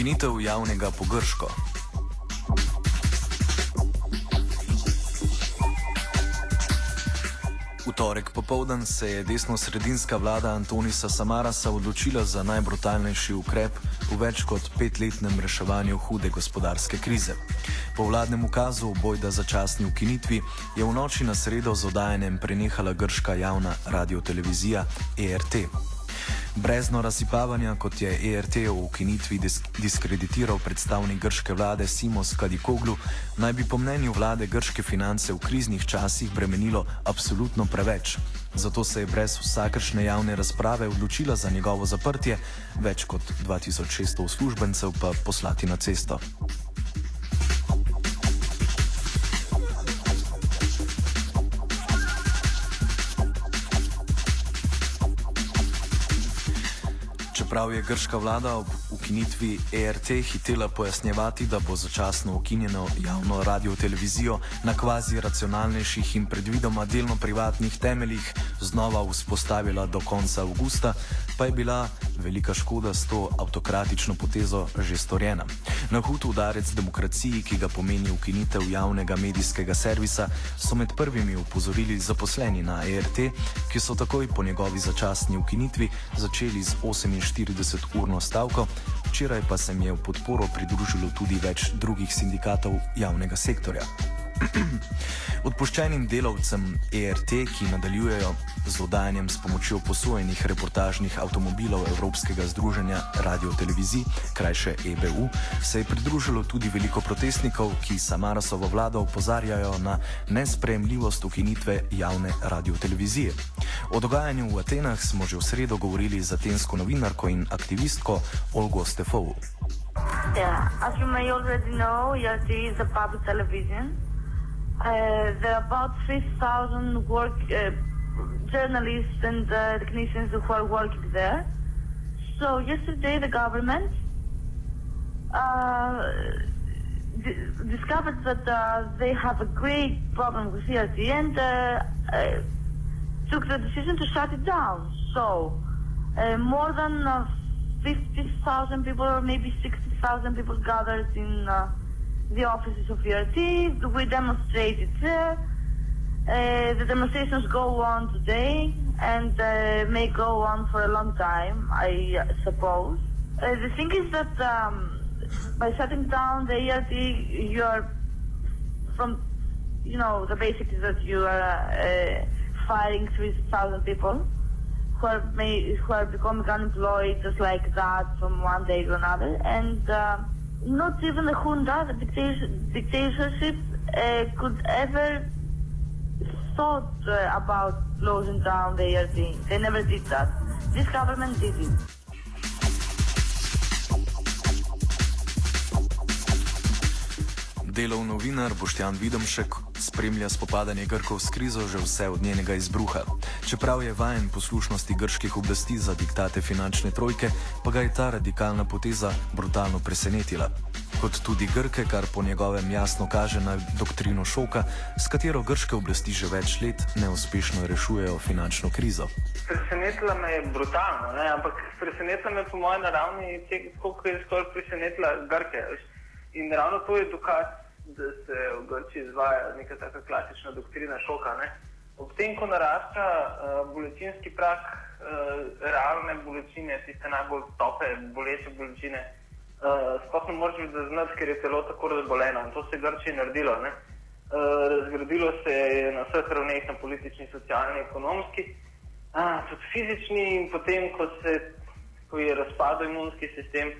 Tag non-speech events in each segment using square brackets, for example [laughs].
Ukinitev javnega pogrško. V torek popoldan se je desno-sredinska vlada Antonisa Samarasa odločila za najbrutalnejši ukrep v več kot petletnem reševanju hude gospodarske krize. Po vladnem ukazu o bojda začasni ukinitvi je v noči na sredo z odajanjem prenehala grška javna radiotelevizija ERT. Brezno razsipavanja, kot je ERT v ukinitvi disk diskreditiral predstavnik grške vlade Simos Kadikoglu, naj bi po mnenju vlade grške finance v kriznih časih bremenilo absolutno preveč. Zato se je brez vsakršne javne razprave odločila za njegovo zaprtje, več kot 2600 uslužbencev pa poslati na cesto. Čeprav je grška vlada ob ukinitvi ERT hitela pojasnjevati, da bo začasno ukinjeno javno radio-televizijo na kvazi racionalnejših in predvidoma delno privatnih temeljih znova vzpostavila do konca avgusta, pa je bila velika škoda s to avtokratično potezo že storjena. Na hud udarec demokraciji, ki ga pomeni ukinitev javnega medijskega servisa, so med prvimi upozorili zaposleni na ERT, ki so takoj po njegovi začasni ukinitvi začeli z 48-urno stavko, včeraj pa se jim je v podporo pridružilo tudi več drugih sindikatov javnega sektorja. [clears throat] Odpuščenim delavcem ERT, ki nadaljujejo z oddajanjem s pomočjo posojenih reportažnih avtomobilov Evropskega združenja radio-televizij, krajše EBU, se je pridružilo tudi veliko protestnikov, ki Samarasovo vlado opozarjajo na nespremljivost ukinitve javne radio-televizije. O dogajanju v Atenah smo že v sredo govorili z atensko novinarko in aktivistko Olgo Stefovu. Yeah, as you may already know, ERT is a public television. Uh, there are about 3,000 work uh, journalists and uh, technicians who are working there. So yesterday the government discovered that uh, they have a great problem with ERT and uh, uh, took the decision to shut it down. So more than uh, 50,000 people or maybe 60,000 people gathered in uh, the offices of ERT. We demonstrated there. Uh, the demonstrations go on today and uh, may go on for a long time, I uh, suppose. Uh, the thing is that um, by shutting down the ERT, you are from, you know, the basic is that you are uh, firing 3,000 people who are, may, who are becoming unemployed just like that from one day to another. And uh, not even the junta, the dictatorship, dictatorship uh, could ever thought uh, about closing down the ERT. They never did that. This government did it. Delov novinar Boštjan Vidomšek spremlja spopadanje Grkov s krizo že vse od njenega izbruha. Čeprav je vajen poslušnosti grških oblasti za diktate finančne trojke, pa ga je ta radikalna poteza brutalno presenetila. Kot tudi Grke, kar po njegovem jasno kaže na doktrino šoka, s katero grške oblasti že več let neuspešno rešujejo finančno krizo. Presenetila me je brutalno, ne? ampak presenetila me po mojem naravni, koliko je skoraj presenetila Grke. In ravno to je dokaz, da se v Grčiji izvaja neka taka klasična doktrina šoka. Ne? Ob tem, ko narašča uh, bolečinski prak uh, realne bolečine, tiste najbolj tope, boleče bolečine, uh, sploh ne moreš zaznati, ker je telo tako razboleno in to se je Grčiji naredilo. Ne? Uh, razgradilo se je na vseh ravneh, na politični, socialni, ekonomski, uh, tudi fizični in potem, ko, se, ko je razpadel imunski sistem,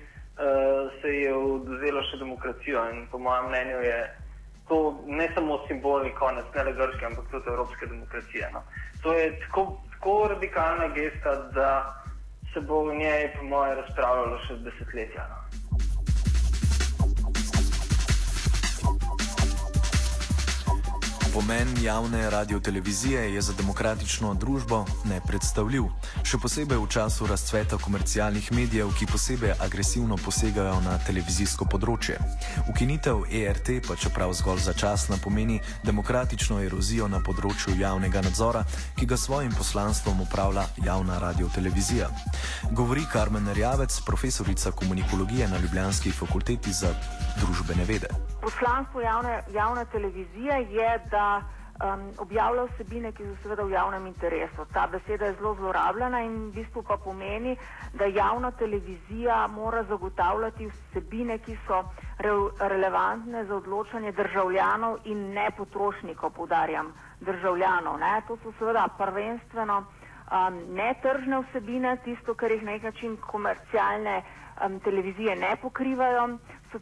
se je odvzelo še demokracijo in po mojem mnenju je to ne samo simbolni konec, ne le grške, ampak tudi evropske demokracije. No. To je tako, tako radikalna gesta, da se bo v njej, po mojem, razpravljalo še desetletja. No. Pomen javne radiotelevizije je za demokratično družbo nepredstavljiv, še posebej v času razcveta komercialnih medijev, ki posebej agresivno posegajo na televizijsko področje. Ukinitev ERT pa čeprav zgolj začasna pomeni demokratično erozijo na področju javnega nadzora, ki ga svojim poslanstvom upravlja javna radiotelevizija. Govori Karmen Rjavec, profesorica komunikologije na Ljubljanski fakulteti za družbene vede. Poslanstvo javne, javne televizije je, da um, objavlja vsebine, ki so seveda v javnem interesu. Ta beseda je zelo zlorabljena in v bistvu pa pomeni, da javna televizija mora zagotavljati vsebine, ki so re, relevantne za odločanje državljanov in ne potrošnikov, poudarjam, državljanov. Ne? To so seveda prvenstveno um, netržne vsebine, tisto, kar jih na nek način komercialne um, televizije ne pokrivajo so,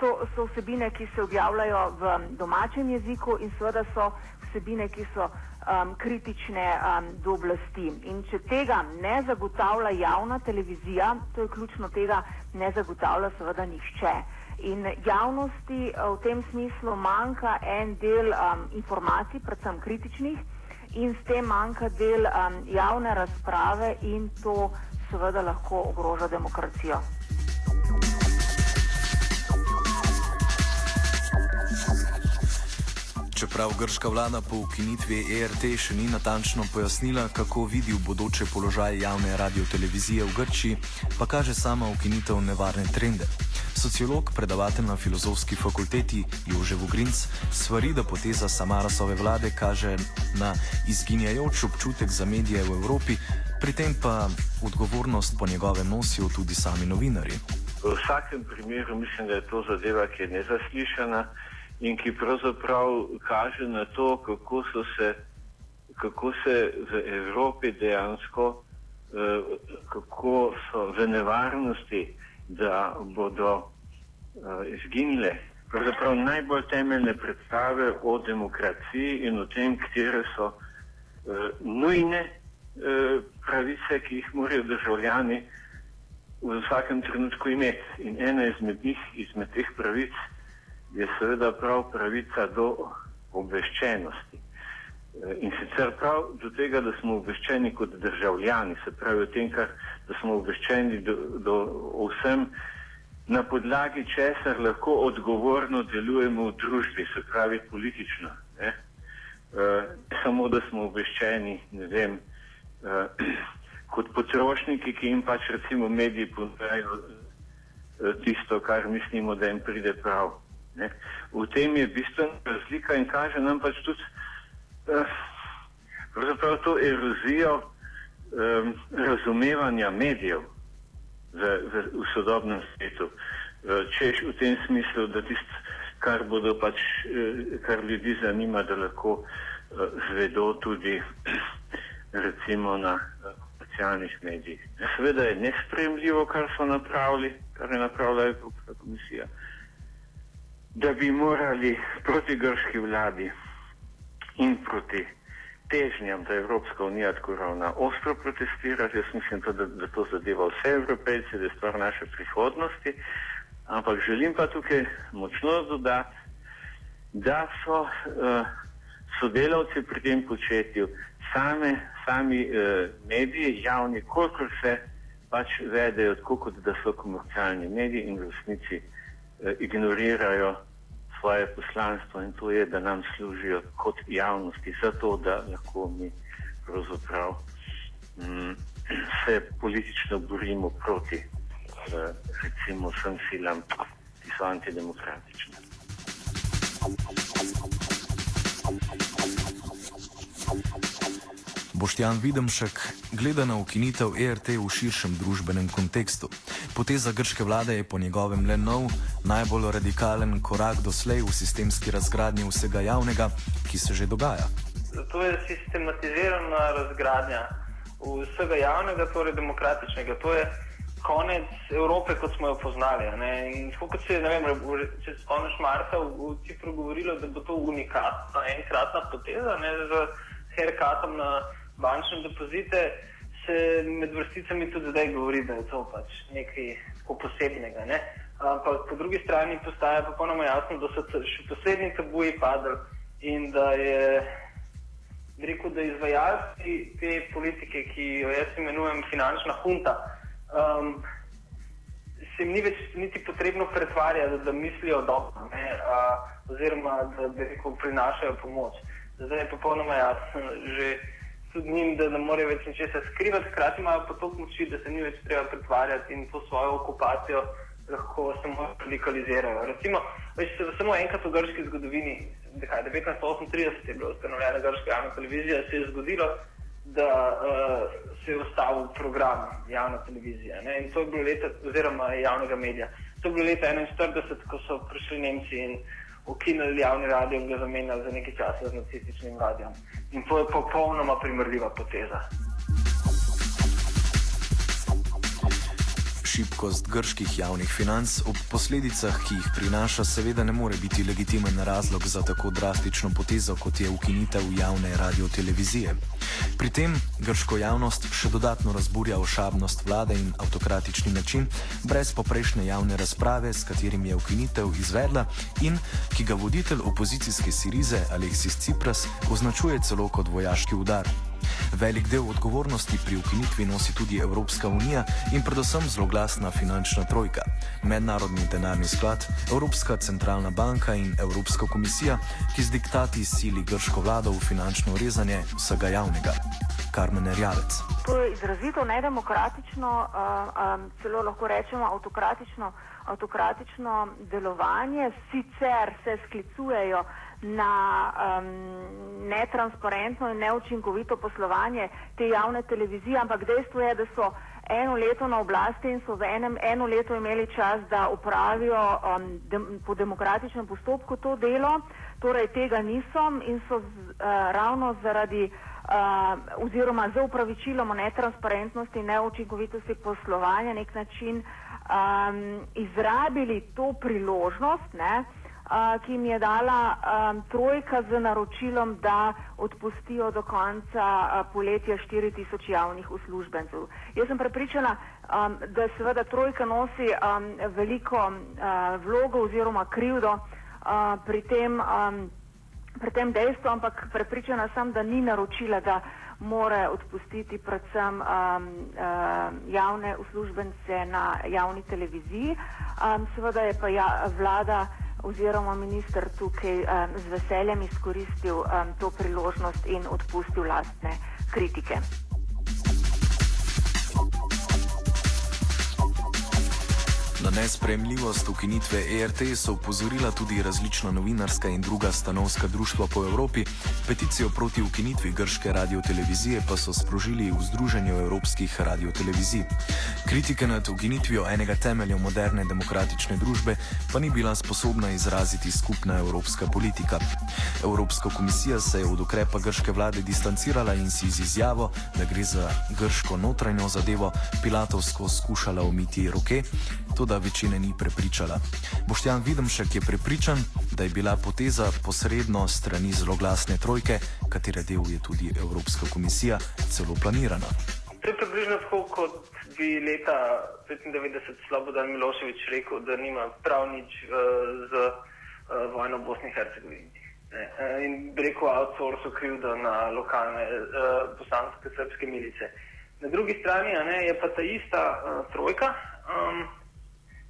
so, so vsebine, ki se objavljajo v domačem jeziku in seveda so vsebine, ki so um, kritične um, do oblasti. In če tega ne zagotavlja javna televizija, to je ključno tega, ne zagotavlja seveda nihče. In javnosti uh, v tem smislu manjka en del um, informacij, predvsem kritičnih, in s tem manjka del um, javne razprave in to seveda lahko ogroža demokracijo. Čeprav grška vlada po ukinitvi ERT še ni natančno pojasnila, kako vidi v bodoče položaj javne radiotelevizije v Grčiji, pa kaže sama ukinitev nevarne trende. Sociolog, predavatelj na filozofski fakulteti Jože Vogrinc, svari, da poteza Samarasove vlade kaže na izginjajoč občutek za medije v Evropi, pri tem pa odgovornost po njegovem nosijo tudi sami novinari. V vsakem primeru mislim, da je to zadeva, ki je nezaslišana in ki pravzaprav kaže na to, kako, se, kako se v Evropi dejansko, eh, kako so v nevarnosti, da bodo eh, izginile. Pravzaprav najbolj temeljne predstave o demokraciji in o tem, katere so eh, nujne pravice, ki jih morajo državljani v vsakem trenutku imeti. In ena izmed njih, izmed teh pravic, je seveda prav pravica do obveščenosti. Eh, in sicer prav do tega, da smo obveščeni kot državljani, se pravi o tem, kar, da smo obveščeni do, do vsem, na podlagi česar lahko odgovorno delujemo v družbi, se pravi politično. Ne? E, samo da smo obveščeni, ne vem, e, kot potrošniki, ki jim pač recimo mediji ponujajo tisto, kar mislimo, da jim pride prav. Ne. V tem je bistvena razlika in kaže nam pač tudi eh, to erozijo eh, razumevanja medijev v, v, v sodobnem svetu. Eh, češ v tem smislu, da tisto, kar pač, eh, kar ljudi zanima, da lahko eh, zvedo tudi [clears throat] recimo na eh, socialnih medijih. Seveda je nespremljivo, kar so napravili, kar je napravila Evropska komisija da bi morali proti grški vladi in proti težnjam, da Evropska unija tako ravna ostro protestirati. Jaz mislim, to, da, da to zadeva vse evropejce, da je stvar naše prihodnosti. Ampak želim pa tukaj močno dodati, da so uh, sodelavci pri tem početju same, sami uh, mediji, javni, kolikor se pač vedejo, tako kot da so komercialni mediji in v resnici uh, ignorirajo svoje poslanstvo in to je, da nam služijo kot javnosti, zato da lahko mi pravzaprav mm, [clears throat] se politično borimo proti eh, recimo vsem silam, ki so antidemokratične. Boštjan Videmšek gleda na ukinitev ERT v širšem družbenem kontekstu. Poteza grške vlade je po njegovem le nov, najbolj radikalen korak doslej v sistemski razgradnji vsega javnega, ki se že dogaja. To je sistematizirana razgradnja vsega javnega, torej demokratičnega. To je konec Evrope, kot smo jo poznali. ne. In tako kot se je, ne vem, če se spomniš Marta v, Cipru govorilo, da bo to unikatna, enkratna poteza ne, z haircutom na bančne depozite, se med vrsticami tudi zdaj govori, da je to pač nekaj posebnega. Ne. Ampak po drugi strani postaja popolnoma jasno, da so še poslednji tabuji padli in da je rekel, da izvajalci te politike, ki jo jaz imenujem finančna hunta, um, se jim ni več niti potrebno pretvarjati, da mislijo dobro, ne, a, oziroma da bi rekel, prinašajo pomoč. Zdaj je popolnoma jasno že tudi njim, da ne morejo več ničesar skrivati, hkrati imajo pa toliko moči, da se ni več treba pretvarjati in to svojo okupacijo lahko samo radikalizirajo. Recimo, veš, se- samo enkrat v grški zgodovini, dekaj, 1938 je bila ustanovljena grška javna televizija, se je zgodilo, da uh, se je ustavil program javne televizije. Ne? In to je bilo leta, oziroma javnega medija. To je bilo leta 1941, ko so prišli Nemci in ukinili javni radio in ga zamenjali za nekaj časa z nacističnim radijem. In to je popolnoma primerljiva poteza. Šibkost grških javnih financ ob posledicah, ki jih prinaša, seveda ne more biti legitimen razlog za tako drastično potezo, kot je ukinitev javne radiotelevizije. Pri tem grško javnost še dodatno razburja ošabnost vlade in avtokratični način, brez poprejšnje javne razprave, s katerim je ukinitev izvedla in ki ga voditelj opozicijske Sirize Aleksis Cipras označuje celo kot vojaški udar. Velik del odgovornosti pri ukinitvi nosi tudi Evropska unija in predvsem zloglasna finančna trojka, Mednarodni denarni sklad, Evropska centralna banka in Evropska komisija, ki z diktati sili grško vlado v finančno rezanje vsega javnega. Karmen Erjavec. To je izrazito nedemokratično, celo lahko rečemo avtokratično, avtokratično delovanje. Sicer se sklicujejo na um, netransparentno in neučinkovito poslovanje te javne televizije, ampak dejstvo je, da so eno leto na oblasti in so v enem eno leto imeli čas, da upravijo um, dem, po demokratičnem postopku to delo, torej tega niso in so z, uh, ravno zaradi Uh, oziroma z upravičilom o netransparentnosti in neučinkovitosti poslovanja nek način um, izrabili to priložnost, ne, uh, ki jim je dala um, trojka z naročilom, da odpustijo do konca uh, poletja 4000 javnih uslužbencev. Jaz sem prepričana, um, da seveda trojka nosi um, veliko uh, vlogo oziroma krivdo uh, pri tem. Um, pri tem dejstvu, ampak prepričana sem, da ni naročila, da more odpustiti predvsem um, um, javne uslužbence na javni televiziji. Um, seveda je pa ja, vlada oziroma minister tukaj um, z veseljem izkoristil um, to priložnost in odpustil lastne kritike. Na nespremljivost ukinitve ERT so upozorila tudi različna novinarska in druga stanovska društva po Evropi, peticijo proti ukinitvi grške radiotelevizije pa so sprožili v Združenju evropskih radiotelevizij. Kritike nad ukinitvijo enega temeljev moderne demokratične družbe pa ni bila sposobna izraziti skupna evropska politika. Evropska komisija se je od ukrepa grške vlade distancirala in si z izjavo, da gre za grško notranjo zadevo, pilatovsko skušala omiti roke, tudi večine ni prepričala. Boštjan Videmšek je prepričan, da je bila poteza posredno strani zloglasne trojke, katere del je tudi Evropska komisija, celo planirana. To je približno tako, kot bi leta 95 Slobodan Miloševič rekel, da nima prav nič uh, z uh, vojno v Bosni in Hercegovini. Ne, eh, In rekel, outsourcu krivdo na lokalne uh, bosanske srpske milice. Na drugi strani ne, je pa ta ista uh, trojka, um,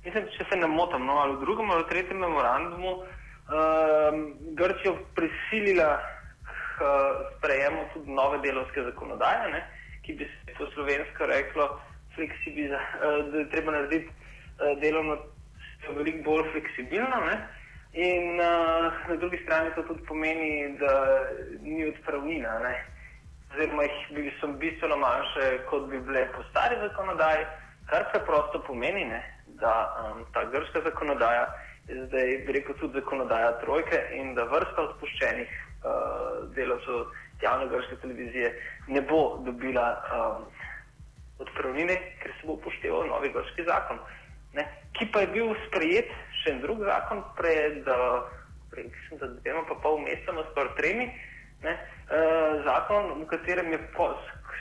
mislim, če se ne motim, no, ali v drugem ali tretjem memorandumu, um, Grčijo prisilila k uh, sprejemu tudi nove delovske zakonodaje, ne, ki bi se po slovensko reklo, fleksibiliza, uh, da je treba narediti uh, delovno veliko bolj fleksibilno. Ne. In uh, na drugi strani to tudi pomeni, da ni odpravnina. Ne? Oziroma, jih bili so bistveno manjše, kot bi bile po stari zakonodaji, kar preprosto pomeni, ne? Da um, ta grška zakonodaja je zdaj, rekel, tudi zakonodaja trojke in da vrsta odpuščenih uh, delavcev javne grške televizije ne bo dobila um, odpravnine, ker se bo upošteval novi grški zakon. Ne? Ki pa je bil sprejet še en drug zakon pred, uh, pred dvema pa pol mesecema, skoraj tremi. Ne? Uh, zakon, v katerem je, po,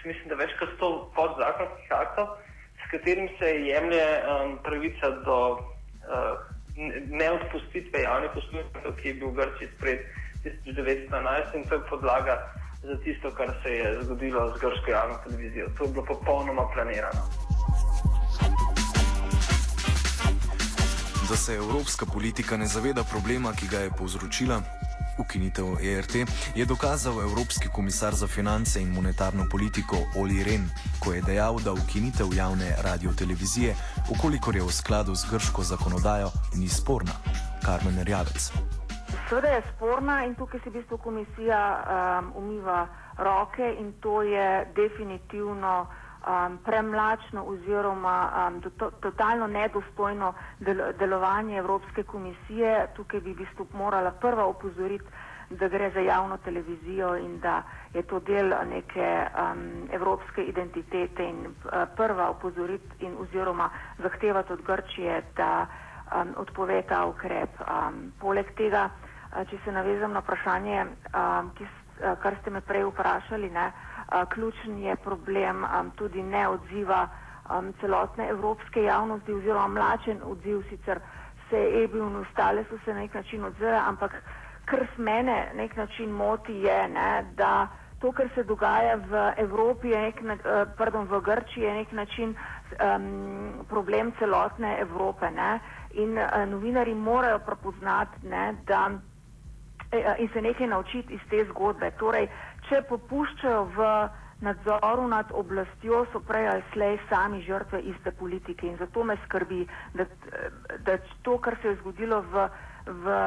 mislim, da več kot sto podzakonskih aktov, s katerim se jemlje um, pravica do uh, neodpustitve javnih uslužbencev, ki je bil v Grčiji pred 1912 in to je podlaga za tisto, kar se je zgodilo z grško javno televizijo. To je bilo popolnoma planirano. Da se evropska politika ne zaveda problema, ki ga je povzročila ukinitev ERT, je dokazal Evropski komisar za finance in monetarno politiko Oli Ren, ko je dejal, da ukinitev javne radiotelevizije, ukolikor je v skladu z grško zakonodajo, ni sporna. Karmen Rjavec. Seveda je sporna in tukaj se v bistvu komisija um, umiva roke in to je definitivno um, premlačno oziroma um, to, to, totalno nedostojno del, delovanje Evropske komisije. Tukaj bi v bistvu morala prva opozoriti, da gre za javno televizijo in da je to del neke um, evropske identitete in uh, prva opozoriti in oziroma zahtevati od Grčije, da um, odpove ta ukrep. Um, poleg tega, uh, če se navezam na vprašanje, um, ki, uh, kar ste me prej vprašali, ne, uh, ključen je problem tudi neodziva celotne evropske javnosti oziroma mlačen odziv, sicer se je EBI in ostale so se na nek način odzvale, ampak kar s mene nek način moti je, ne, da to, kar se dogaja v Evropi, nek, uh, pardon, v Grčiji, je nek način um, problem celotne Evrope. Ne. In uh, novinari morajo prepoznati, ne, da uh, in se nekaj naučiti iz te zgodbe. Torej, če popuščajo v nadzoru nad oblastjo, so prej ali slej sami žrtve iste politike. In zato me skrbi, da, da to, kar se je zgodilo v, v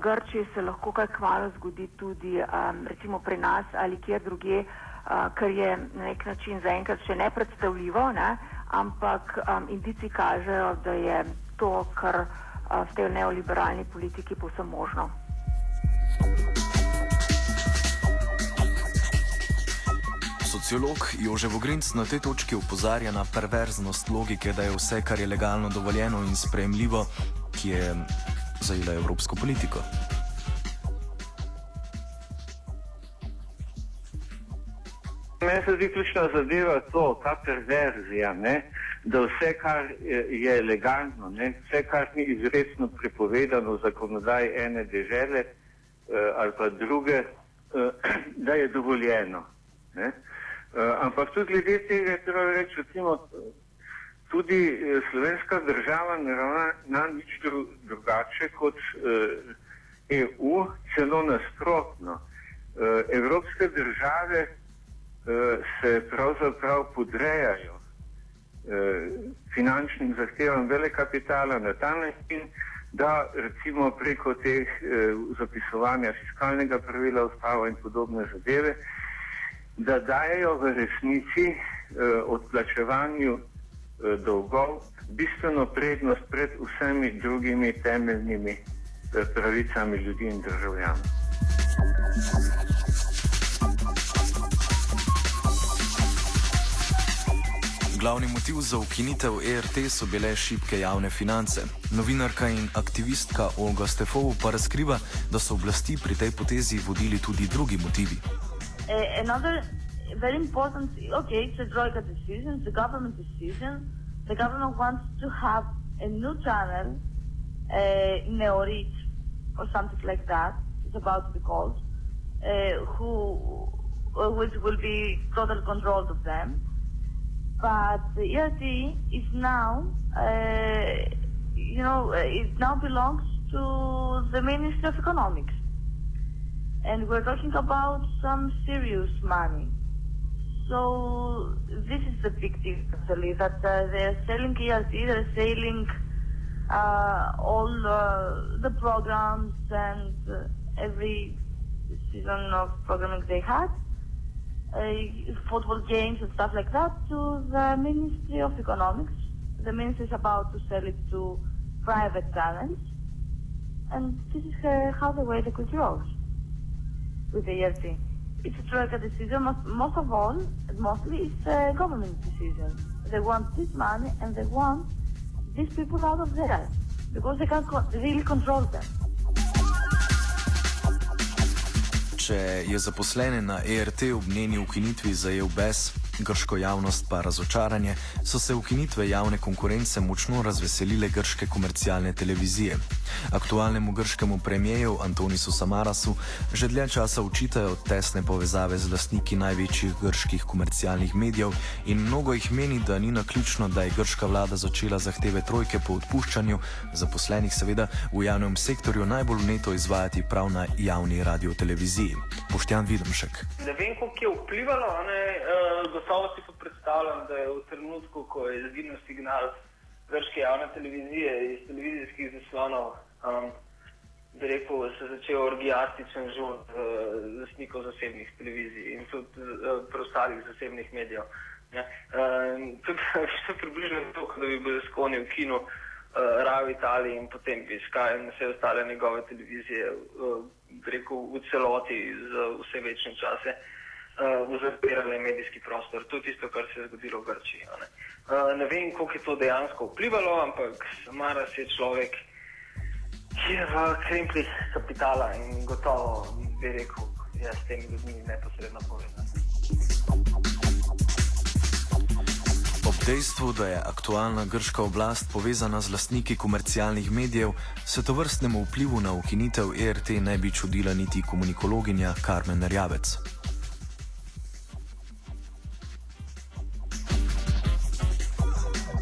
Grčiji, se lahko kaj kmalo zgodi tudi um, recimo pri nas ali kjer druge, uh, kar je na nek način zaenkrat še nepredstavljivo, ne? ampak um, indici kažejo, da je to, kar uh, v tej neoliberalni politiki povsem možno. Sociolog Jože Vogrinc na tej točki upozarja na perverznost logike, da je vse, kar je legalno dovoljeno in sprejemljivo, ki je zajela evropsko politiko. Meni se zdi ključna zadeva to, ta perverzija, ne? da vse, kar je legalno, ne? vse, kar ni izredno prepovedano v zakonodaji ene države eh, ali pa druge, eh, [clears throat] da je dovoljeno. Ne? Uh, ampak tudi glede tega je treba reči, recimo, tudi uh, slovenska država ne ravna na nič dru, drugače kot uh, EU, celo nasprotno. Uh, evropske države uh, se pravzaprav podrejajo uh, finančnim zahtevam vele kapitala na ta način, da recimo preko teh uh, zapisovanja fiskalnega pravila ustava in podobne zadeve uh, da dajo v resnici eh, odplačevanju eh, dolgov bistveno prednost pred vsemi drugimi temeljnimi eh, pravicami ljudi in državljanov. Glavni motiv za ukinitev ERT so bile šibke javne finance. Novinarka in aktivistka Olga Stefov pa razkriva, da so oblasti pri tej potezi vodili tudi drugi motivi. Uh, another very important, okay, it's a Troika decision, it's a government decision. The government wants to have a new channel, uh, or something like that, it's about to be called, uh, who, which will be total control of them. But the ERT is now, uh, you know, it now belongs to the Ministry of Economics and we're talking about some serious money. So this is the big actually that uh, they're selling ERT, they're selling uh, all uh, the programs and uh, every season of programming they had, uh, football games and stuff like that, to the Ministry of Economics. The ministry is about to sell it to private channels, and this is how the way the goes with the ERT. It's a Troika decision, most, of all, mostly it's a government decision. They want this money and they want these people out of there because they can't really control them. Če je zaposlene na ERT ob njeni ukinitvi zajel bes, grško javnost pa razočaranje, so se ukinitve javne konkurence močno razveselile grške komercialne televizije. Aktualnemu grškemu premijeju Antonisu Samarasu že dlje časa učitajo tesne povezave z lastniki največjih grških komercialnih medijev in mnogo jih meni, da ni naključno, da je grška vlada začela zahteve trojke po odpuščanju zaposlenih seveda v javnem sektorju najbolj neto izvajati prav na javni radioteleviziji. Boštjan Videmšek. Ne vem, koliko je vplivalo, ne, uh, gotovo si pa predstavljam, da je v trenutku, ko je izginil signal grške javne televizije iz televizijskih zaslonov, um, da rekel, se začel orgijastičen žud uh, lastnikov zasebnih televizij in tudi uh, preostalih zasebnih medijev. Ne. Uh, tudi [laughs] vse približno to, da bi bil sklonil kino uh, Rav Italiji in potem bi Sky in vse ostale njegove televizije uh, rekel, v celoti za vse večne čase uh, zapirale medijski prostor. To je tisto, kar se je zgodilo v Grčiji. Ne. Uh, ne vem, koliko je to dejansko vplivalo, ampak Maras je človek, ki je v kremplih kapitala in gotovo bi rekel, da je s temi ljudmi neposredno povezan. Ob dejstvu, da je aktualna grška oblast povezana z lastniki komercialnih medijev, se to vrstnemu vplivu na ukinitev ERT ne bi čudila niti komunikologinja Karmen Rjavec.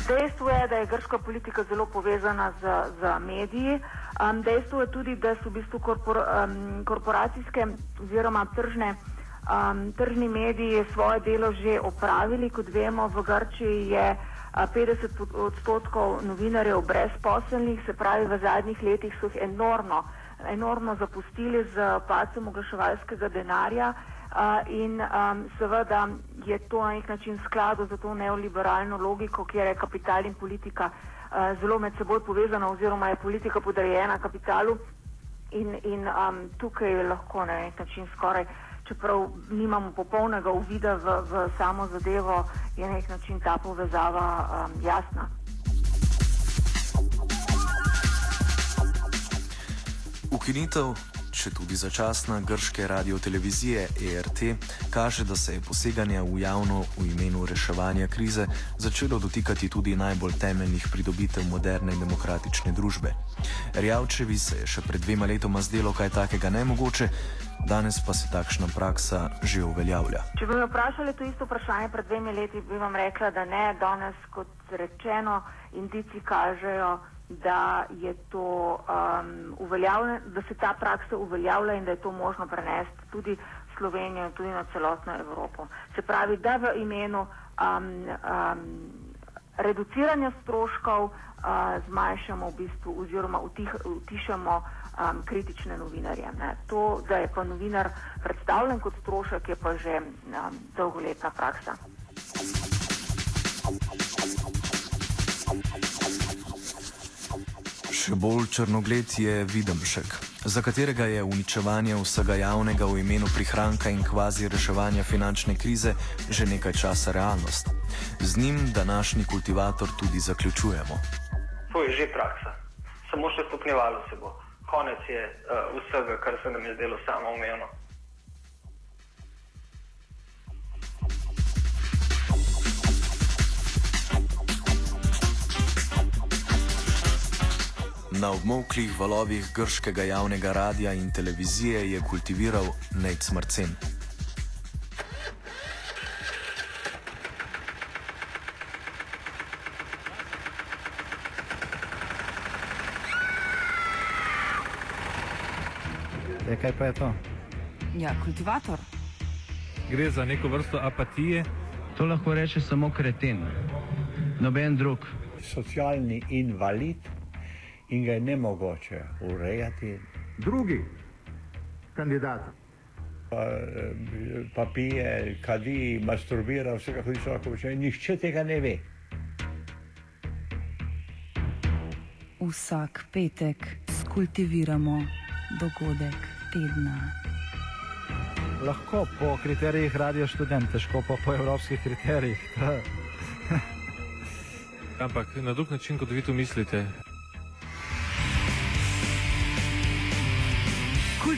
Dejstvo je, da je grška politika zelo povezana z, z mediji. Um, dejstvo je tudi, da so v bistvu korpor, um, korporacijske oziroma tržne, um, tržni mediji svoje delo že opravili. Kot vemo, v Grčiji je a, 50 odstotkov novinarjev brezposelnih, se pravi, v zadnjih letih so jih enormno, enormno zapustili z pacem oglaševalskega denarja. Uh, in um, seveda je to na nek način skladu z to neoliberalno logiko, kjer je kapital in politika uh, zelo med seboj povezana oziroma je politika podrejena kapitalu in, in um, tukaj lahko na nek način skoraj, čeprav nimamo popolnega uvida v, v samo zadevo, je na nek način ta povezava um, jasna. Ukinitev, če tudi začasna, grške radiotelevizije ERT kaže, da se je poseganje v javno v imenu reševanja krize začelo dotikati tudi najbolj temeljnih pridobitev moderne in demokratične družbe. Rjavčevi se je še pred dvema letoma zdelo kaj takega nemogoče, danes pa se takšna praksa že uveljavlja. Če bi me vprašali to isto vprašanje pred dvemi leti, bi vam rekla, da ne. Danes, kot rečeno, indici kažejo, da, to, um, da se ta praksa uveljavlja in da je to možno prenesti tudi Slovenijo in tudi na celotno Evropo. Se pravi, da v imenu um, um, reduciranja stroškov uh, zmanjšamo v bistvu oziroma utih, utišamo um, kritične novinarje. Ne. To, da je pa novinar predstavljen kot strošek, je pa že um, dolgoletna praksa. Še bolj črnogled je Videmšek, za katerega je uničevanje vsega javnega v imenu prihranka in kvazi reševanja finančne krize že nekaj časa realnost. Z njim današnji kultivator tudi zaključujemo. To je že praksa, samo še stopnjevalo se bo. Konec je uh, vsega, kar se nam je zdelo samoumevno. Na obmoklih valovih grškega javnega radia in televizije je kultiviral Nec Marcen. Je, kaj pa je to? Ja, kultivator. Gre za neko vrsto apatije. To lahko reče samo kreten, noben drug. Socialni invalid in ga je ne mogoče urejati. Drugi kandidat. Pa, eh, pa pije, kadi, masturbira, vse kako so lahko počne, nihče tega ne ve. Vsak petek skultiviramo dogodek tedna. Lahko po kriterijih radio študent, težko pa po evropskih kriterijih. [laughs] Ampak na drug način, kot vi to mislite.